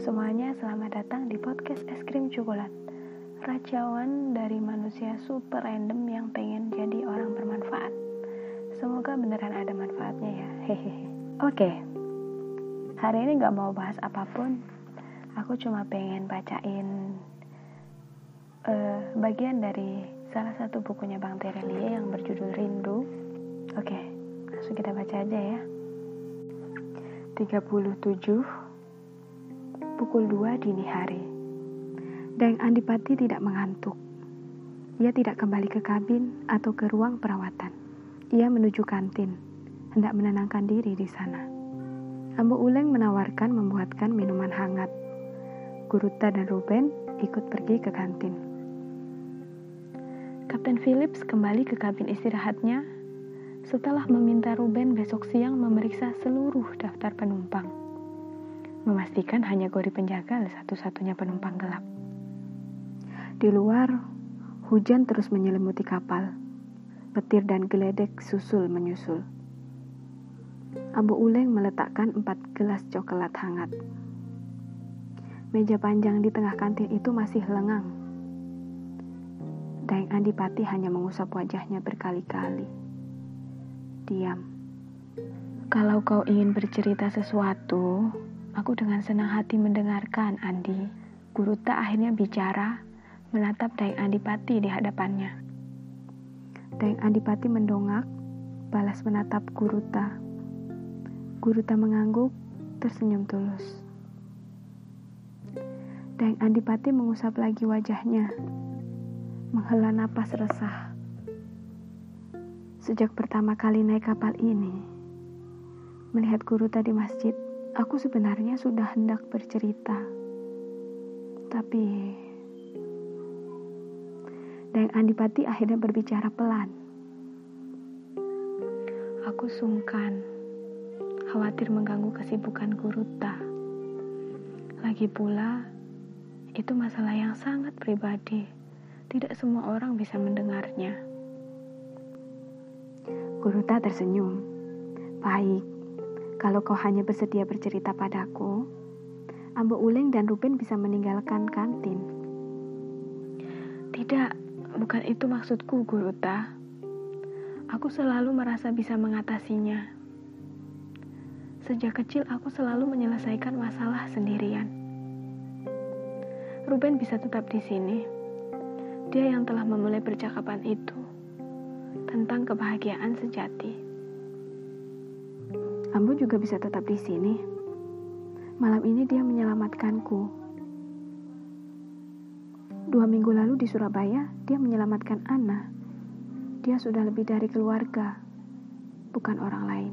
semuanya, selamat datang di podcast Es Krim Coklat. Rajawan dari manusia super random yang pengen jadi orang bermanfaat. Semoga beneran ada manfaatnya ya. Hehehe. Oke, hari ini gak mau bahas apa pun. Aku cuma pengen bacain uh, bagian dari salah satu bukunya Bang Terelie yang berjudul Rindu. Oke, langsung kita baca aja ya. 37 pukul 2 dini hari. Daeng Andipati tidak mengantuk. Ia tidak kembali ke kabin atau ke ruang perawatan. Ia menuju kantin, hendak menenangkan diri di sana. Ambo Uleng menawarkan membuatkan minuman hangat. Guruta dan Ruben ikut pergi ke kantin. Kapten Phillips kembali ke kabin istirahatnya setelah meminta Ruben besok siang memeriksa seluruh daftar penumpang memastikan hanya Gori penjaga satu-satunya penumpang gelap. Di luar, hujan terus menyelimuti kapal. Petir dan geledek susul menyusul. Ambu Uleng meletakkan empat gelas coklat hangat. Meja panjang di tengah kantin itu masih lengang. Daeng Andipati hanya mengusap wajahnya berkali-kali. Diam. Kalau kau ingin bercerita sesuatu, Aku dengan senang hati mendengarkan Andi. Guru tak akhirnya bicara, menatap Daeng Andipati di hadapannya. Daeng Andipati mendongak, balas menatap Guruta. Guruta mengangguk, tersenyum tulus. Daeng Andipati mengusap lagi wajahnya, menghela napas resah. Sejak pertama kali naik kapal ini, melihat Guruta di masjid, Aku sebenarnya sudah hendak bercerita, tapi dan Andipati akhirnya berbicara pelan. Aku sungkan, khawatir mengganggu kesibukan Guruta. Lagi pula, itu masalah yang sangat pribadi. Tidak semua orang bisa mendengarnya. Guruta tersenyum. Baik, kalau kau hanya bersedia bercerita padaku, Ambo Uleng dan Ruben bisa meninggalkan kantin. Tidak, bukan itu maksudku, Guruta. Aku selalu merasa bisa mengatasinya. Sejak kecil aku selalu menyelesaikan masalah sendirian. Ruben bisa tetap di sini. Dia yang telah memulai percakapan itu tentang kebahagiaan sejati. Ambo juga bisa tetap di sini. Malam ini dia menyelamatkanku. Dua minggu lalu di Surabaya, dia menyelamatkan Anna. Dia sudah lebih dari keluarga, bukan orang lain.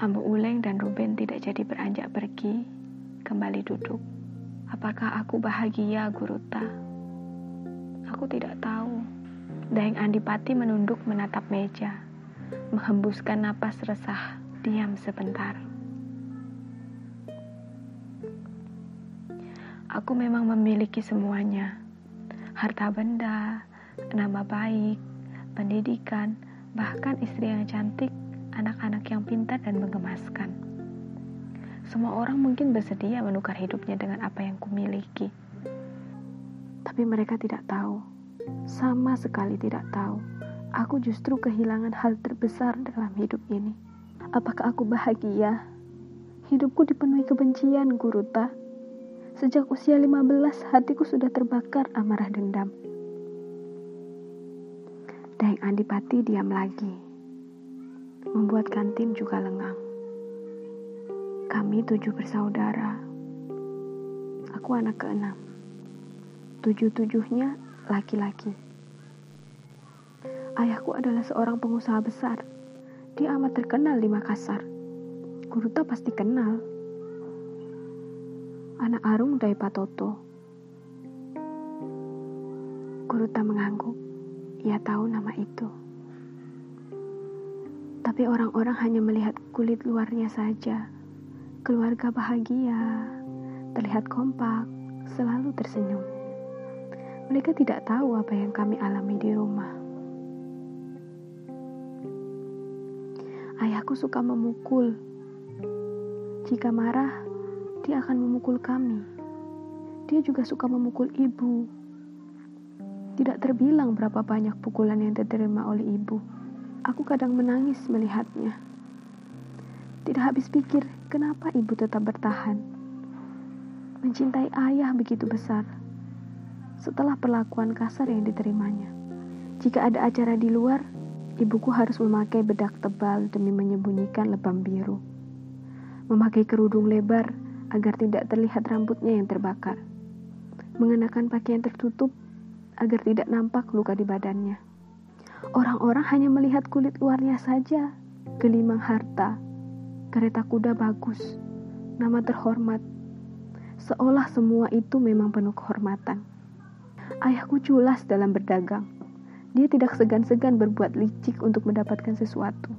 Ambo Uleng dan Ruben tidak jadi beranjak pergi, kembali duduk. Apakah aku bahagia, Guruta? Aku tidak tahu. Daeng Andipati menunduk menatap meja, menghembuskan napas resah diam sebentar. Aku memang memiliki semuanya. Harta benda, nama baik, pendidikan, bahkan istri yang cantik, anak-anak yang pintar dan menggemaskan. Semua orang mungkin bersedia menukar hidupnya dengan apa yang kumiliki. Tapi mereka tidak tahu, sama sekali tidak tahu. Aku justru kehilangan hal terbesar dalam hidup ini. Apakah aku bahagia? Hidupku dipenuhi kebencian, Guruta. Sejak usia 15, hatiku sudah terbakar amarah dendam. Daeng Andipati diam lagi. Membuat kantin juga lengang. Kami tujuh bersaudara. Aku anak keenam. Tujuh-tujuhnya laki-laki. Ayahku adalah seorang pengusaha besar dia amat terkenal di Makassar. Guruta pasti kenal. Anak Arung dari Patoto. Guruta mengangguk. Ia tahu nama itu. Tapi orang-orang hanya melihat kulit luarnya saja. Keluarga bahagia, terlihat kompak, selalu tersenyum. Mereka tidak tahu apa yang kami alami di rumah. Ayahku suka memukul. Jika marah, dia akan memukul kami. Dia juga suka memukul ibu. Tidak terbilang berapa banyak pukulan yang diterima oleh ibu. Aku kadang menangis melihatnya. Tidak habis pikir, kenapa ibu tetap bertahan. Mencintai ayah begitu besar. Setelah perlakuan kasar yang diterimanya. Jika ada acara di luar, ibuku harus memakai bedak tebal demi menyembunyikan lebam biru. Memakai kerudung lebar agar tidak terlihat rambutnya yang terbakar. Mengenakan pakaian tertutup agar tidak nampak luka di badannya. Orang-orang hanya melihat kulit luarnya saja, gelimang harta, kereta kuda bagus, nama terhormat. Seolah semua itu memang penuh kehormatan. Ayahku culas dalam berdagang. Dia tidak segan-segan berbuat licik untuk mendapatkan sesuatu.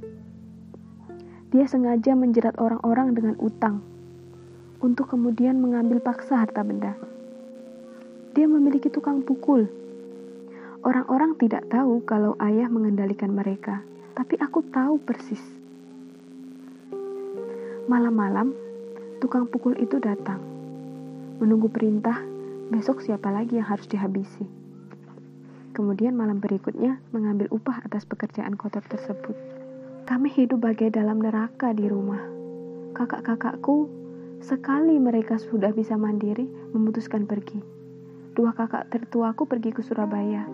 Dia sengaja menjerat orang-orang dengan utang untuk kemudian mengambil paksa harta benda. Dia memiliki tukang pukul. Orang-orang tidak tahu kalau ayah mengendalikan mereka, tapi aku tahu persis. Malam-malam, tukang pukul itu datang, menunggu perintah. Besok siapa lagi yang harus dihabisi? Kemudian malam berikutnya mengambil upah atas pekerjaan kotor tersebut. Kami hidup bagai dalam neraka di rumah. Kakak-kakakku, sekali mereka sudah bisa mandiri, memutuskan pergi. Dua kakak tertuaku pergi ke Surabaya.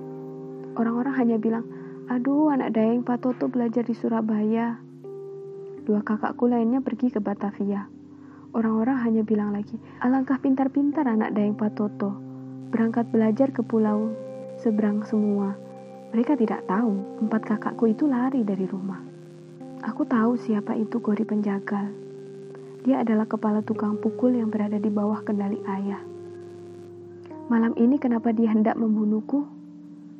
Orang-orang hanya bilang, aduh anak Dayang Patoto belajar di Surabaya. Dua kakakku lainnya pergi ke Batavia. Orang-orang hanya bilang lagi, alangkah pintar-pintar anak Dayang Patoto, berangkat belajar ke pulau seberang semua. Mereka tidak tahu empat kakakku itu lari dari rumah. Aku tahu siapa itu Gori penjagal. Dia adalah kepala tukang pukul yang berada di bawah kendali ayah. Malam ini kenapa dia hendak membunuhku?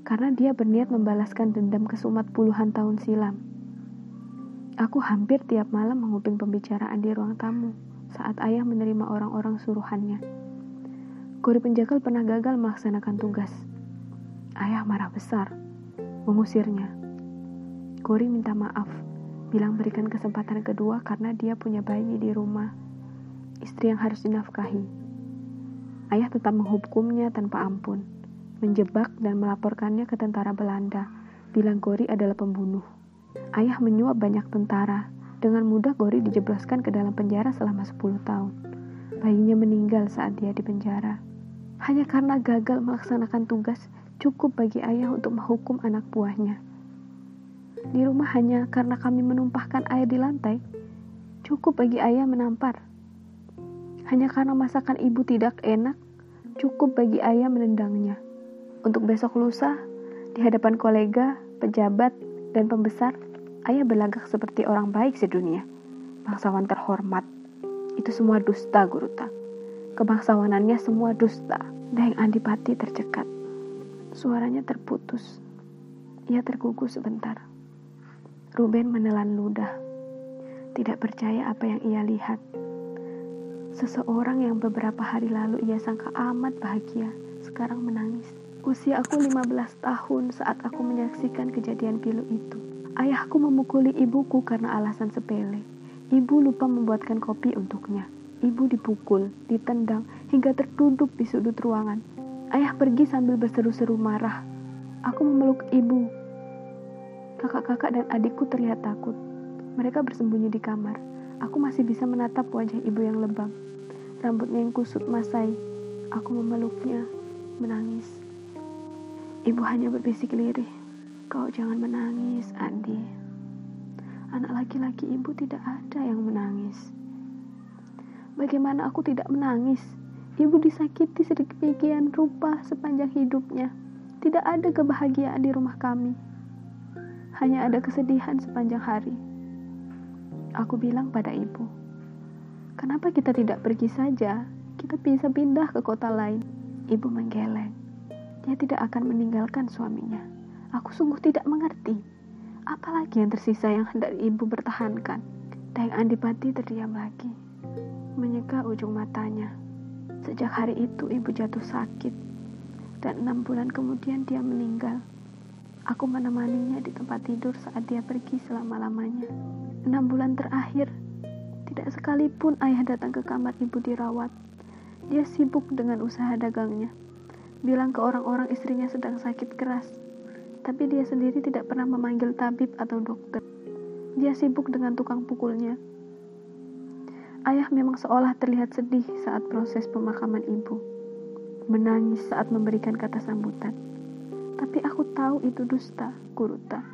Karena dia berniat membalaskan dendam kesumat puluhan tahun silam. Aku hampir tiap malam menguping pembicaraan di ruang tamu saat ayah menerima orang-orang suruhannya. Gori penjagal pernah gagal melaksanakan tugas. Ayah marah besar, mengusirnya. Gori minta maaf, bilang berikan kesempatan kedua karena dia punya bayi di rumah, istri yang harus dinafkahi. Ayah tetap menghukumnya tanpa ampun, menjebak dan melaporkannya ke tentara Belanda, bilang Gori adalah pembunuh. Ayah menyuap banyak tentara, dengan mudah Gori dijebloskan ke dalam penjara selama 10 tahun. Bayinya meninggal saat dia di penjara. Hanya karena gagal melaksanakan tugas, cukup bagi ayah untuk menghukum anak buahnya. Di rumah hanya karena kami menumpahkan air di lantai, cukup bagi ayah menampar. Hanya karena masakan ibu tidak enak, cukup bagi ayah menendangnya. Untuk besok lusa, di hadapan kolega, pejabat, dan pembesar, ayah berlagak seperti orang baik sedunia. Bangsawan terhormat. Itu semua dusta, Guruta. Kebangsawanannya semua dusta. Dan Andipati tercekat. Suaranya terputus. Ia tergugus sebentar. Ruben menelan ludah. Tidak percaya apa yang ia lihat. Seseorang yang beberapa hari lalu ia sangka amat bahagia, sekarang menangis. Usia aku 15 tahun saat aku menyaksikan kejadian pilu itu. Ayahku memukuli ibuku karena alasan sepele. Ibu lupa membuatkan kopi untuknya. Ibu dipukul, ditendang, hingga terduduk di sudut ruangan. Ayah pergi sambil berseru-seru marah. Aku memeluk ibu. Kakak-kakak dan adikku terlihat takut. Mereka bersembunyi di kamar. Aku masih bisa menatap wajah ibu yang lebam. Rambutnya yang kusut masai. Aku memeluknya, menangis. Ibu hanya berbisik lirih. Kau jangan menangis, Andi. Anak laki-laki ibu tidak ada yang menangis. Bagaimana aku tidak menangis? Ibu disakiti sedemikian rupa sepanjang hidupnya. Tidak ada kebahagiaan di rumah kami. Hanya ada kesedihan sepanjang hari. Aku bilang pada ibu, "Kenapa kita tidak pergi saja? Kita bisa pindah ke kota lain." Ibu menggeleng. Dia tidak akan meninggalkan suaminya. Aku sungguh tidak mengerti. Apalagi yang tersisa yang hendak ibu pertahankan. Dayang Andipati terdiam lagi, menyeka ujung matanya. Sejak hari itu ibu jatuh sakit dan enam bulan kemudian dia meninggal. Aku menemaninya di tempat tidur saat dia pergi selama-lamanya. Enam bulan terakhir, Tidak sekalipun ayah datang ke kamar ibu dirawat. Dia sibuk dengan usaha dagangnya. Bilang ke orang-orang istrinya sedang sakit keras. Tapi dia sendiri tidak pernah memanggil tabib atau dokter. Dia sibuk dengan tukang pukulnya. Ayah memang seolah terlihat sedih saat proses pemakaman ibu. Menangis saat memberikan kata sambutan. Tapi aku tahu itu dusta, Guruta.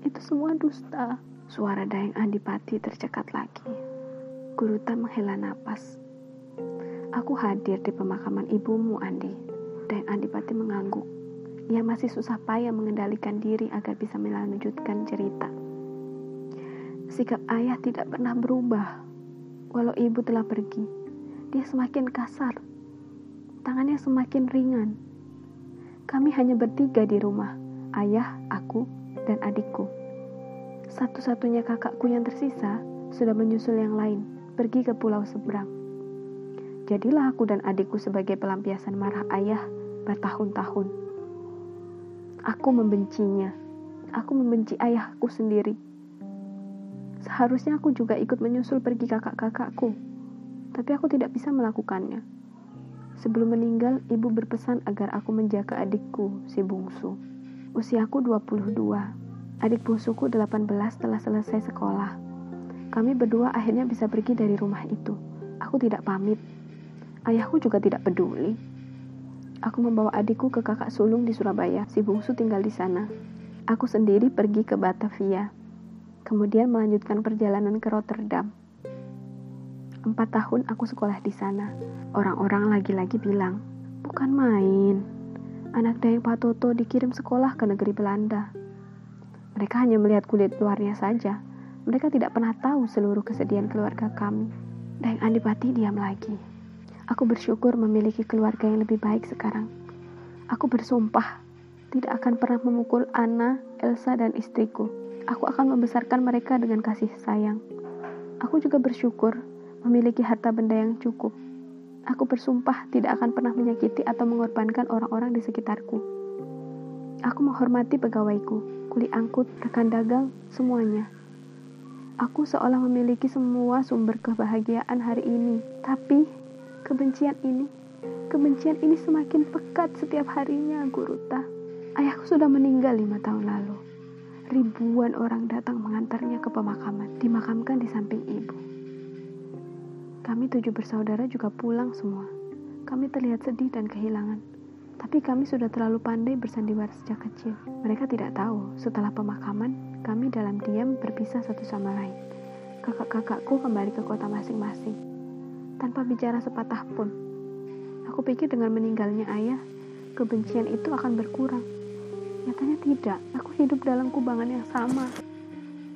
Itu semua dusta. Suara Dayang Andipati tercekat lagi. Guruta menghela napas. Aku hadir di pemakaman ibumu, Andi. Dan Andipati mengangguk. Ia masih susah payah mengendalikan diri agar bisa melanjutkan cerita. Sikap ayah tidak pernah berubah. Walau ibu telah pergi, dia semakin kasar. Tangannya semakin ringan. Kami hanya bertiga di rumah, ayah, aku, dan adikku. Satu-satunya kakakku yang tersisa sudah menyusul yang lain pergi ke pulau seberang. Jadilah aku dan adikku sebagai pelampiasan marah ayah bertahun-tahun. Aku membencinya. Aku membenci ayahku sendiri. Seharusnya aku juga ikut menyusul pergi kakak-kakakku, tapi aku tidak bisa melakukannya. Sebelum meninggal, ibu berpesan agar aku menjaga adikku, si bungsu. Usiaku 22. Adik bungsuku 18 telah selesai sekolah. Kami berdua akhirnya bisa pergi dari rumah itu. Aku tidak pamit. Ayahku juga tidak peduli. Aku membawa adikku ke kakak sulung di Surabaya. Si bungsu tinggal di sana. Aku sendiri pergi ke Batavia. Kemudian melanjutkan perjalanan ke Rotterdam. Empat tahun aku sekolah di sana. Orang-orang lagi-lagi bilang, bukan main. Anak Dayang Patoto dikirim sekolah ke negeri Belanda. Mereka hanya melihat kulit luarnya saja, mereka tidak pernah tahu seluruh kesedihan keluarga kami. Dan Andipati diam lagi. Aku bersyukur memiliki keluarga yang lebih baik sekarang. Aku bersumpah tidak akan pernah memukul Anna, Elsa, dan istriku. Aku akan membesarkan mereka dengan kasih sayang. Aku juga bersyukur memiliki harta benda yang cukup. Aku bersumpah tidak akan pernah menyakiti atau mengorbankan orang-orang di sekitarku. Aku menghormati pegawaiku, kuli angkut, rekan dagang, semuanya. Aku seolah memiliki semua sumber kebahagiaan hari ini, tapi kebencian ini, kebencian ini semakin pekat setiap harinya, Guruta. Ayahku sudah meninggal lima tahun lalu. Ribuan orang datang mengantarnya ke pemakaman, dimakamkan di samping ibu. Kami tujuh bersaudara juga pulang semua. Kami terlihat sedih dan kehilangan. Tapi kami sudah terlalu pandai bersandiwara sejak kecil. Mereka tidak tahu, setelah pemakaman, kami dalam diam berpisah satu sama lain. Kakak-kakakku kembali ke kota masing-masing. Tanpa bicara sepatah pun. Aku pikir dengan meninggalnya ayah, kebencian itu akan berkurang. Nyatanya tidak, aku hidup dalam kubangan yang sama.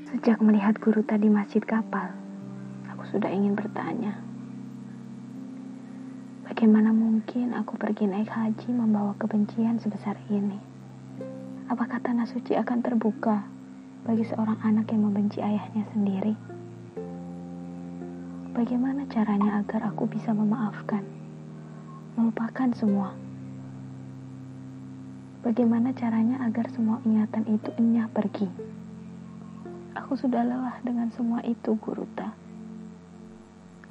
Sejak melihat guru tadi masjid kapal, aku sudah ingin bertanya, Bagaimana mungkin aku pergi naik haji membawa kebencian sebesar ini? Apakah tanah suci akan terbuka bagi seorang anak yang membenci ayahnya sendiri? Bagaimana caranya agar aku bisa memaafkan, melupakan semua? Bagaimana caranya agar semua ingatan itu enyah pergi? Aku sudah lelah dengan semua itu, Guruta.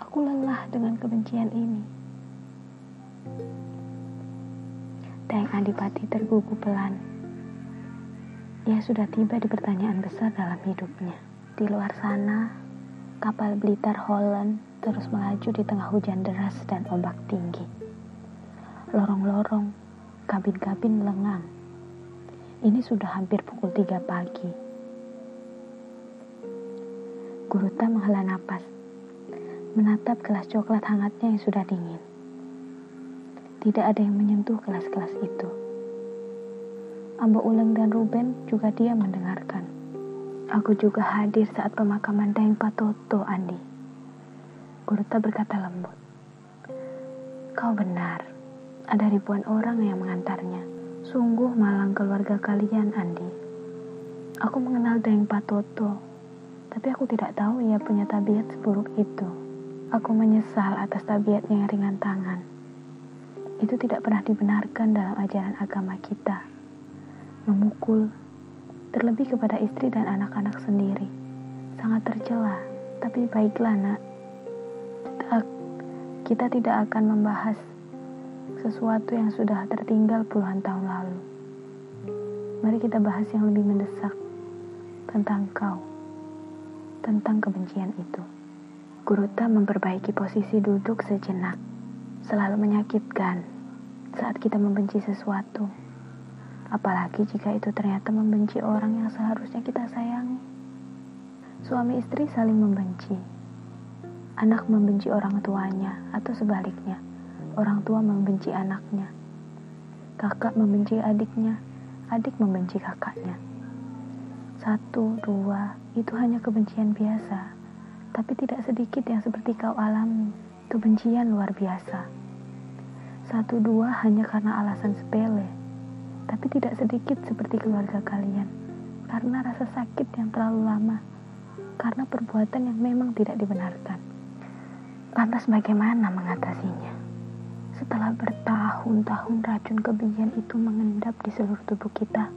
Aku lelah dengan kebencian ini. Dayang Adipati tergugu pelan. Ia sudah tiba di pertanyaan besar dalam hidupnya. Di luar sana, kapal Blitar Holland terus melaju di tengah hujan deras dan ombak tinggi. Lorong-lorong, kabin-kabin lengang. Ini sudah hampir pukul 3 pagi. Guruta menghela napas, menatap gelas coklat hangatnya yang sudah dingin. Tidak ada yang menyentuh kelas-kelas itu. Ambo Uleng dan Ruben juga diam mendengarkan. Aku juga hadir saat pemakaman Daeng Patoto, Andi. Gurta berkata lembut. Kau benar, ada ribuan orang yang mengantarnya. Sungguh malang keluarga kalian, Andi. Aku mengenal Daeng Patoto, tapi aku tidak tahu ia punya tabiat seburuk itu. Aku menyesal atas tabiatnya yang ringan tangan itu tidak pernah dibenarkan dalam ajaran agama kita. Memukul, terlebih kepada istri dan anak-anak sendiri, sangat tercela, tapi baiklah nak, kita tidak akan membahas sesuatu yang sudah tertinggal puluhan tahun lalu. Mari kita bahas yang lebih mendesak tentang kau, tentang kebencian itu. Guruta memperbaiki posisi duduk sejenak, selalu menyakitkan saat kita membenci sesuatu. Apalagi jika itu ternyata membenci orang yang seharusnya kita sayangi. Suami istri saling membenci. Anak membenci orang tuanya atau sebaliknya. Orang tua membenci anaknya. Kakak membenci adiknya, adik membenci kakaknya. Satu, dua, itu hanya kebencian biasa. Tapi tidak sedikit yang seperti kau alami. Kebencian luar biasa. Satu, dua hanya karena alasan sepele tapi tidak sedikit seperti keluarga kalian karena rasa sakit yang terlalu lama karena perbuatan yang memang tidak dibenarkan. Lantas bagaimana mengatasinya? Setelah bertahun-tahun racun kebencian itu mengendap di seluruh tubuh kita,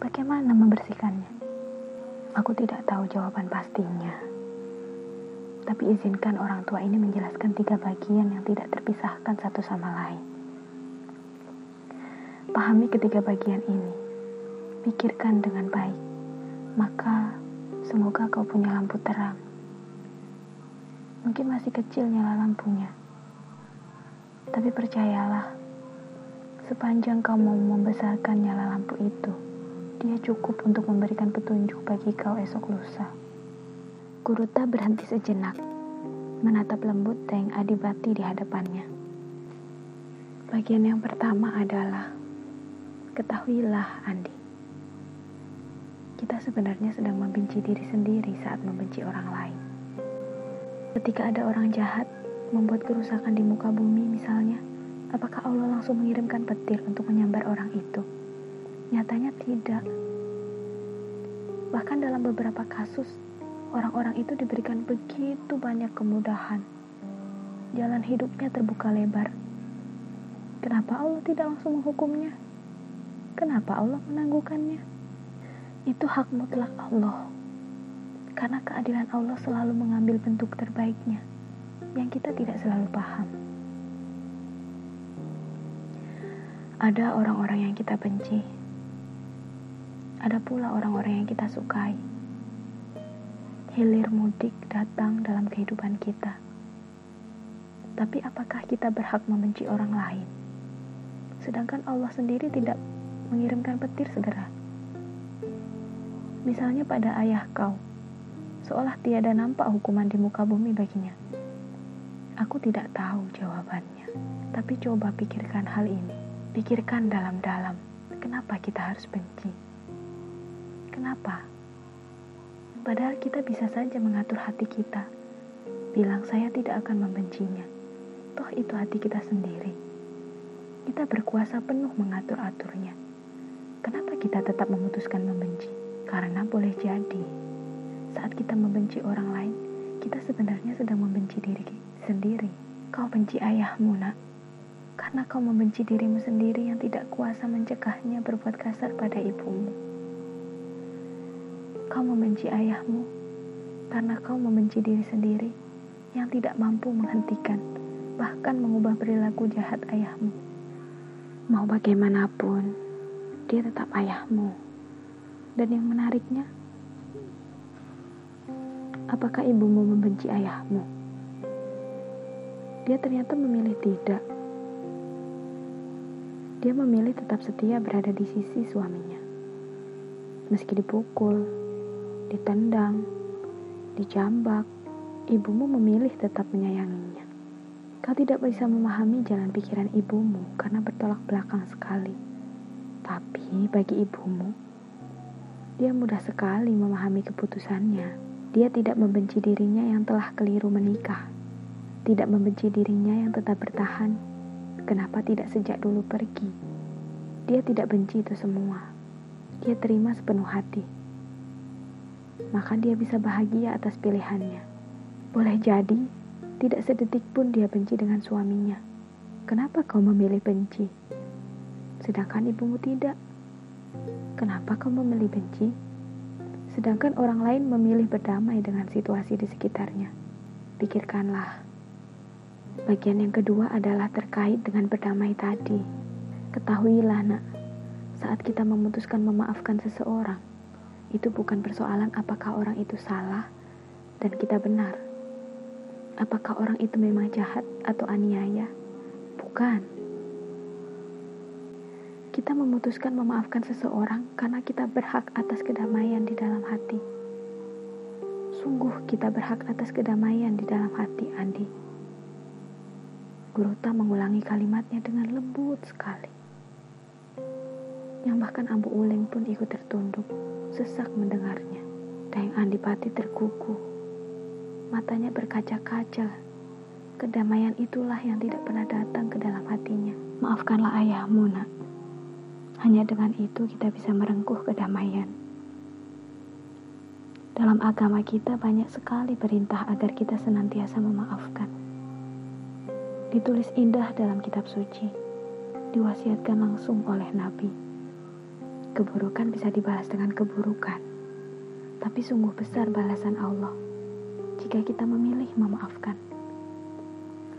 bagaimana membersihkannya? Aku tidak tahu jawaban pastinya. Tapi izinkan orang tua ini menjelaskan tiga bagian yang tidak terpisahkan satu sama lain. Pahami ketiga bagian ini. Pikirkan dengan baik. Maka semoga kau punya lampu terang. Mungkin masih kecil nyala lampunya. Tapi percayalah, sepanjang kau mau membesarkan nyala lampu itu, dia cukup untuk memberikan petunjuk bagi kau esok lusa. Kuruta berhenti sejenak, menatap lembut Teng Adibati di hadapannya. Bagian yang pertama adalah Ketahuilah, Andi, kita sebenarnya sedang membenci diri sendiri saat membenci orang lain. Ketika ada orang jahat membuat kerusakan di muka bumi, misalnya, apakah Allah langsung mengirimkan petir untuk menyambar orang itu? Nyatanya tidak. Bahkan dalam beberapa kasus, orang-orang itu diberikan begitu banyak kemudahan. Jalan hidupnya terbuka lebar. Kenapa Allah tidak langsung menghukumnya? Kenapa Allah menangguhkannya? Itu hak mutlak Allah. Karena keadilan Allah selalu mengambil bentuk terbaiknya yang kita tidak selalu paham. Ada orang-orang yang kita benci. Ada pula orang-orang yang kita sukai. Hilir mudik datang dalam kehidupan kita. Tapi apakah kita berhak membenci orang lain? Sedangkan Allah sendiri tidak mengirimkan petir segera. Misalnya pada ayah kau, seolah tiada nampak hukuman di muka bumi baginya. Aku tidak tahu jawabannya, tapi coba pikirkan hal ini. Pikirkan dalam-dalam, kenapa kita harus benci? Kenapa? Padahal kita bisa saja mengatur hati kita. Bilang saya tidak akan membencinya. Toh itu hati kita sendiri. Kita berkuasa penuh mengatur-aturnya. Kenapa kita tetap memutuskan membenci? Karena boleh jadi saat kita membenci orang lain, kita sebenarnya sedang membenci diri sendiri. Kau benci ayahmu, nak. Karena kau membenci dirimu sendiri yang tidak kuasa mencegahnya berbuat kasar pada ibumu. Kau membenci ayahmu karena kau membenci diri sendiri yang tidak mampu menghentikan, bahkan mengubah perilaku jahat ayahmu. Mau bagaimanapun, dia tetap ayahmu. Dan yang menariknya, apakah ibumu membenci ayahmu? Dia ternyata memilih tidak. Dia memilih tetap setia berada di sisi suaminya. Meski dipukul, ditendang, dijambak, ibumu memilih tetap menyayanginya. Kau tidak bisa memahami jalan pikiran ibumu karena bertolak belakang sekali. Tapi bagi ibumu, dia mudah sekali memahami keputusannya. Dia tidak membenci dirinya yang telah keliru menikah, tidak membenci dirinya yang tetap bertahan. Kenapa tidak sejak dulu pergi? Dia tidak benci itu semua. Dia terima sepenuh hati. Maka dia bisa bahagia atas pilihannya. Boleh jadi, tidak sedetik pun dia benci dengan suaminya. Kenapa kau memilih benci? sedangkan ibumu tidak. Kenapa kau memilih benci? Sedangkan orang lain memilih berdamai dengan situasi di sekitarnya. Pikirkanlah. Bagian yang kedua adalah terkait dengan berdamai tadi. Ketahuilah, Nak, saat kita memutuskan memaafkan seseorang, itu bukan persoalan apakah orang itu salah dan kita benar. Apakah orang itu memang jahat atau aniaya? Bukan. Kita memutuskan memaafkan seseorang karena kita berhak atas kedamaian di dalam hati. Sungguh kita berhak atas kedamaian di dalam hati, Andi. Guruta mengulangi kalimatnya dengan lembut sekali. Yang bahkan Ambu Uleng pun ikut tertunduk sesak mendengarnya. Daeng Andipati terkuku. Matanya berkaca-kaca. Kedamaian itulah yang tidak pernah datang ke dalam hatinya. Maafkanlah ayahmu, nak. Hanya dengan itu kita bisa merengkuh kedamaian. Dalam agama kita banyak sekali perintah agar kita senantiasa memaafkan. Ditulis indah dalam kitab suci, diwasiatkan langsung oleh Nabi. Keburukan bisa dibalas dengan keburukan, tapi sungguh besar balasan Allah jika kita memilih memaafkan.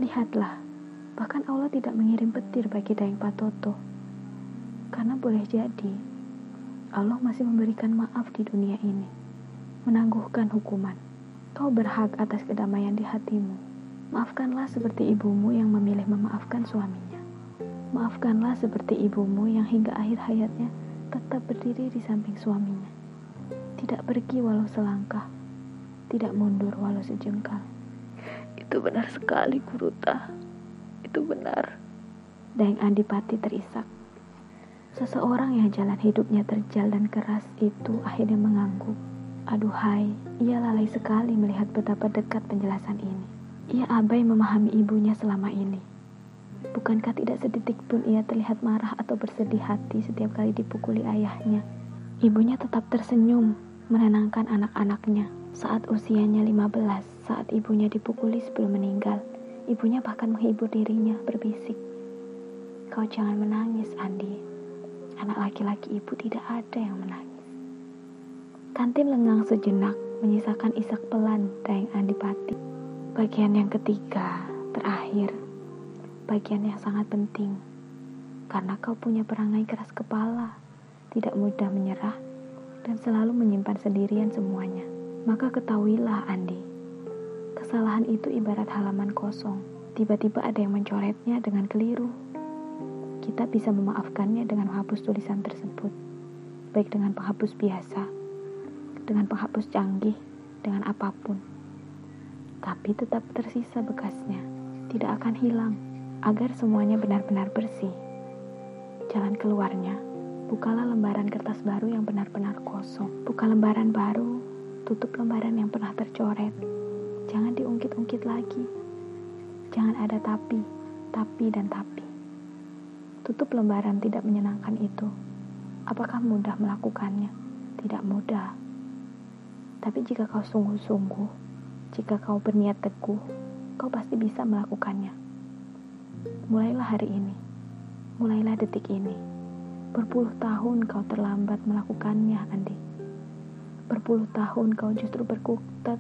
Lihatlah, bahkan Allah tidak mengirim petir bagi Daeng Patoto, karena boleh jadi Allah masih memberikan maaf di dunia ini, menangguhkan hukuman. Kau berhak atas kedamaian di hatimu. Maafkanlah seperti ibumu yang memilih memaafkan suaminya. Maafkanlah seperti ibumu yang hingga akhir hayatnya tetap berdiri di samping suaminya. Tidak pergi walau selangkah, tidak mundur walau sejengkal. Itu benar sekali, Guruta. Itu benar. Daeng Andipati terisak. Seseorang yang jalan hidupnya terjal dan keras itu akhirnya mengangguk. Aduhai, ia lalai sekali melihat betapa dekat penjelasan ini. Ia abai memahami ibunya selama ini. Bukankah tidak sedetik pun ia terlihat marah atau bersedih hati setiap kali dipukuli ayahnya? Ibunya tetap tersenyum, menenangkan anak-anaknya. Saat usianya 15, saat ibunya dipukuli sebelum meninggal, ibunya bahkan menghibur dirinya, berbisik. Kau jangan menangis, Andi. Anak laki-laki ibu tidak ada yang menangis. Kantin lengang sejenak, menyisakan isak pelan Daeng Andipati. Bagian yang ketiga, terakhir, bagian yang sangat penting. Karena kau punya perangai keras kepala, tidak mudah menyerah, dan selalu menyimpan sendirian semuanya. Maka ketahuilah, Andi, kesalahan itu ibarat halaman kosong. Tiba-tiba ada yang mencoretnya dengan keliru. Kita bisa memaafkannya dengan menghapus tulisan tersebut, baik dengan penghapus biasa, dengan penghapus canggih, dengan apa pun. Tapi tetap tersisa bekasnya, tidak akan hilang agar semuanya benar-benar bersih. Jalan keluarnya, bukalah lembaran kertas baru yang benar-benar kosong. Buka lembaran baru, tutup lembaran yang pernah tercoret. Jangan diungkit-ungkit lagi. Jangan ada tapi, tapi dan tapi. Tutup lembaran tidak menyenangkan itu. Apakah mudah melakukannya? Tidak mudah. Tapi jika kau sungguh-sungguh, jika kau berniat teguh, kau pasti bisa melakukannya. Mulailah hari ini, mulailah detik ini. Berpuluh tahun kau terlambat melakukannya, Andi. Berpuluh tahun kau justru berkutat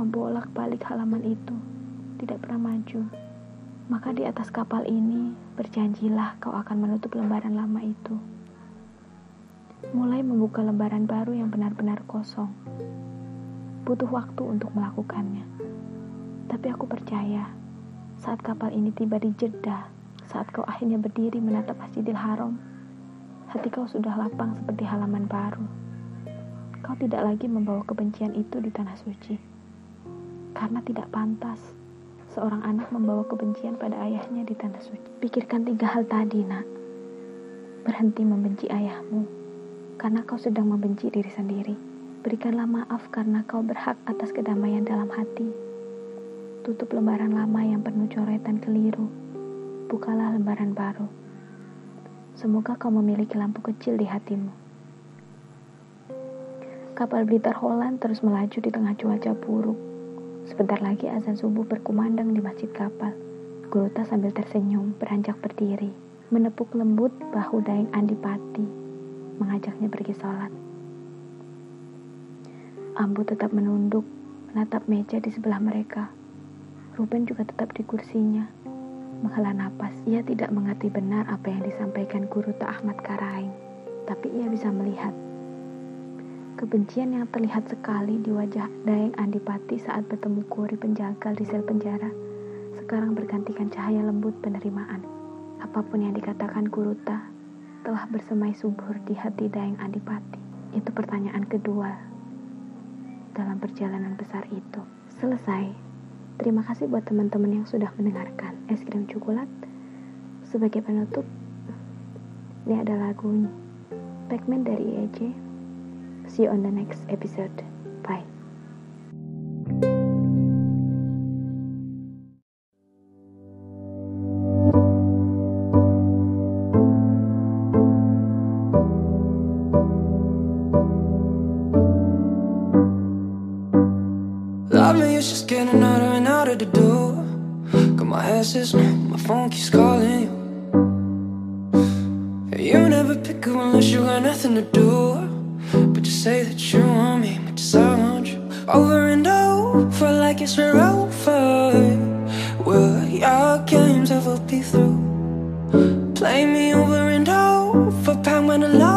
membolak balik halaman itu, tidak pernah maju. Maka di atas kapal ini, berjanjilah kau akan menutup lembaran lama itu. Mulai membuka lembaran baru yang benar-benar kosong. Butuh waktu untuk melakukannya. Tapi aku percaya, saat kapal ini tiba di Jeddah, saat kau akhirnya berdiri menatap Masjidil Haram, hati kau sudah lapang seperti halaman baru. Kau tidak lagi membawa kebencian itu di tanah suci. Karena tidak pantas seorang anak membawa kebencian pada ayahnya di tanah suci. Pikirkan tiga hal tadi, nak. Berhenti membenci ayahmu, karena kau sedang membenci diri sendiri. Berikanlah maaf karena kau berhak atas kedamaian dalam hati tutup lembaran lama yang penuh coretan keliru. Bukalah lembaran baru. Semoga kau memiliki lampu kecil di hatimu. Kapal Blitar Holland terus melaju di tengah cuaca buruk. Sebentar lagi azan subuh berkumandang di masjid kapal. Guruta sambil tersenyum beranjak berdiri, menepuk lembut bahu Daeng Andipati, mengajaknya pergi sholat. Ambu tetap menunduk, menatap meja di sebelah mereka Ruben juga tetap di kursinya. Menghela napas, ia tidak mengerti benar apa yang disampaikan guru Tak Ahmad Karaing, tapi ia bisa melihat kebencian yang terlihat sekali di wajah Daeng Andipati saat bertemu Kuri penjagal di sel penjara sekarang bergantikan cahaya lembut penerimaan. Apa pun yang dikatakan Guruta telah bersemai subur di hati Daeng Adipati. Itu pertanyaan kedua dalam perjalanan besar itu. Selesai. Terima kasih buat teman-teman yang sudah mendengarkan es krim coklat. Sebagai penutup, ini ada lagu Pac-Man dari EJ. See you on the next episode. Bye. Got my phone keeps calling you. You never pick up unless you got nothing to do. But you say that you want me, but just I want you. Over and over like it's over. Will your games ever be through? Play me over and over, pound when I love